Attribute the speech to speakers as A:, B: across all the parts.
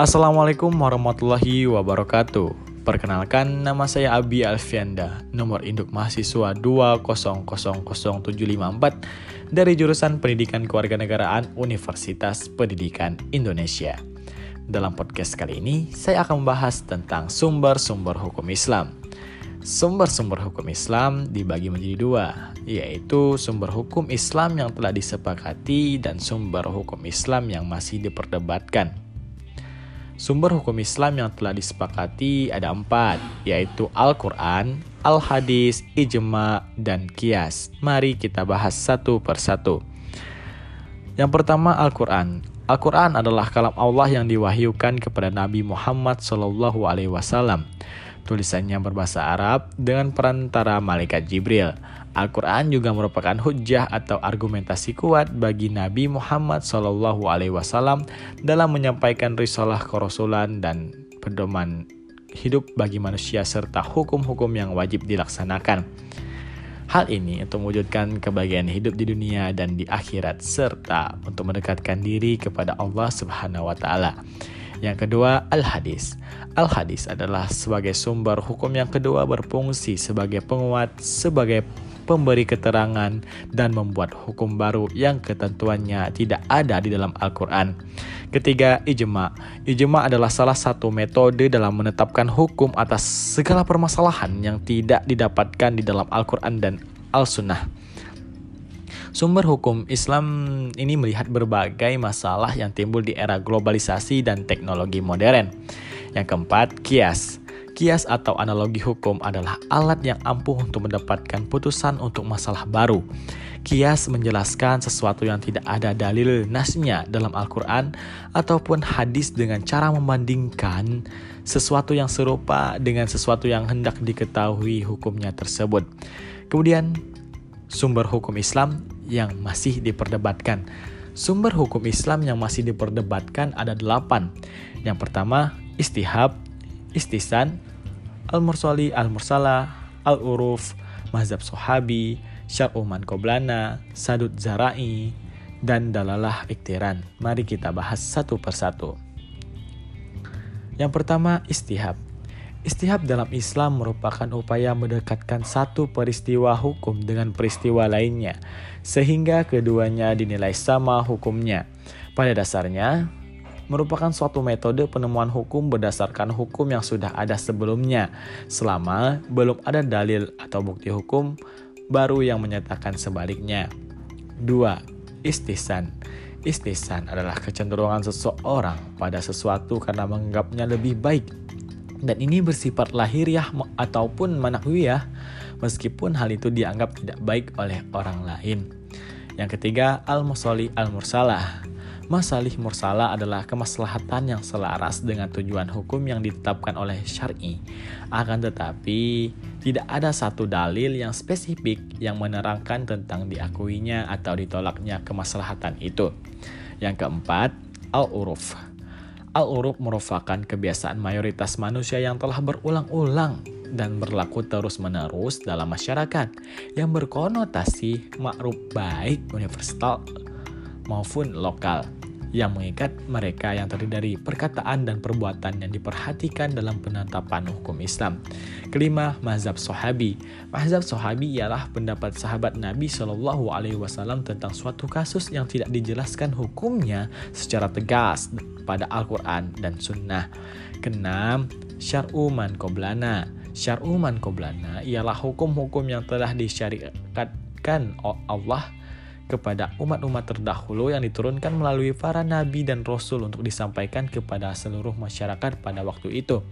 A: Assalamualaikum warahmatullahi wabarakatuh. Perkenalkan, nama saya Abi Alfianda, nomor induk mahasiswa 2000754 dari jurusan Pendidikan Kewarganegaraan Universitas Pendidikan Indonesia. Dalam podcast kali ini, saya akan membahas tentang sumber-sumber hukum Islam. Sumber-sumber hukum Islam dibagi menjadi dua, yaitu sumber hukum Islam yang telah disepakati dan sumber hukum Islam yang masih diperdebatkan. Sumber hukum Islam yang telah disepakati ada empat, yaitu Al-Quran, Al-Hadis, Ijma, dan Kias. Mari kita bahas satu persatu. Yang pertama Al-Quran. Al-Quran adalah kalam Allah yang diwahyukan kepada Nabi Muhammad SAW. Tulisannya berbahasa Arab dengan perantara malaikat Jibril. Al-Quran juga merupakan hujah atau argumentasi kuat bagi Nabi Muhammad SAW dalam menyampaikan risalah kerasulan dan pedoman hidup bagi manusia serta hukum-hukum yang wajib dilaksanakan. Hal ini untuk mewujudkan kebahagiaan hidup di dunia dan di akhirat serta untuk mendekatkan diri kepada Allah Subhanahu wa taala. Yang kedua, al-hadis. Al-hadis adalah sebagai sumber hukum yang kedua berfungsi sebagai penguat, sebagai pemberi keterangan dan membuat hukum baru yang ketentuannya tidak ada di dalam Al-Quran. Ketiga, ijma. Ijma adalah salah satu metode dalam menetapkan hukum atas segala permasalahan yang tidak didapatkan di dalam Al-Quran dan Al-Sunnah. Sumber hukum Islam ini melihat berbagai masalah yang timbul di era globalisasi dan teknologi modern. Yang keempat, kias. Kias atau analogi hukum adalah alat yang ampuh untuk mendapatkan putusan untuk masalah baru. Kias menjelaskan sesuatu yang tidak ada dalil nasnya dalam Al-Quran ataupun hadis dengan cara membandingkan sesuatu yang serupa dengan sesuatu yang hendak diketahui hukumnya tersebut. Kemudian, sumber hukum Islam yang masih diperdebatkan. Sumber hukum Islam yang masih diperdebatkan ada delapan. Yang pertama, istihab, istisan, Al-Mursali, Al-Mursala, Al-Uruf, Mazhab Sohabi, Syar'uman Koblana, Sadut Zarai, dan Dalalah Iktiran. Mari kita bahas satu persatu. Yang pertama, istihab. Istihab dalam Islam merupakan upaya mendekatkan satu peristiwa hukum dengan peristiwa lainnya, sehingga keduanya dinilai sama hukumnya. Pada dasarnya, merupakan suatu metode penemuan hukum berdasarkan hukum yang sudah ada sebelumnya, selama belum ada dalil atau bukti hukum baru yang menyatakan sebaliknya. 2. Istisan Istisan adalah kecenderungan seseorang pada sesuatu karena menganggapnya lebih baik dan ini bersifat lahiriah ataupun manahwiyah meskipun hal itu dianggap tidak baik oleh orang lain. Yang ketiga, al-musoli al-mursalah. Masalih mursala adalah kemaslahatan yang selaras dengan tujuan hukum yang ditetapkan oleh syar'i. Akan tetapi, tidak ada satu dalil yang spesifik yang menerangkan tentang diakuinya atau ditolaknya kemaslahatan itu. Yang keempat, al-uruf. Al-uruf merupakan kebiasaan mayoritas manusia yang telah berulang-ulang dan berlaku terus-menerus dalam masyarakat yang berkonotasi makruf baik universal maupun lokal yang mengikat mereka yang terdiri dari perkataan dan perbuatan yang diperhatikan dalam penetapan hukum Islam. Kelima, mazhab sahabi. Mazhab sahabi ialah pendapat sahabat Nabi Shallallahu Alaihi Wasallam tentang suatu kasus yang tidak dijelaskan hukumnya secara tegas pada Al-Quran dan Sunnah. Keenam, syar'u man qoblana. Syar'u man qoblana ialah hukum-hukum yang telah disyariatkan Allah kepada umat-umat terdahulu yang diturunkan melalui para nabi dan rasul untuk disampaikan kepada seluruh masyarakat pada waktu itu.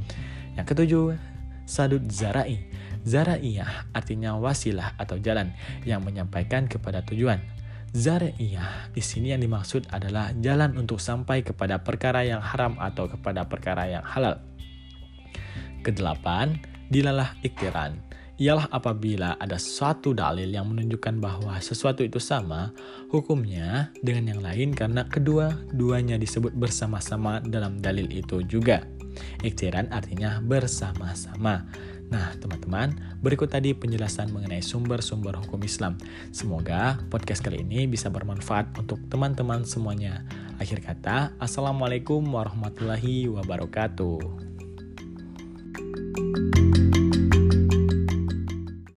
A: Yang ketujuh, sadud zarai. Zaraiyah artinya wasilah atau jalan yang menyampaikan kepada tujuan. Zaraiyah di sini yang dimaksud adalah jalan untuk sampai kepada perkara yang haram atau kepada perkara yang halal. Kedelapan, dilalah iktiran ialah apabila ada suatu dalil yang menunjukkan bahwa sesuatu itu sama hukumnya dengan yang lain karena kedua-duanya disebut bersama-sama dalam dalil itu juga. Iktiran artinya bersama-sama. Nah, teman-teman, berikut tadi penjelasan mengenai sumber-sumber hukum Islam. Semoga podcast kali ini bisa bermanfaat untuk teman-teman semuanya. Akhir kata, Assalamualaikum warahmatullahi wabarakatuh.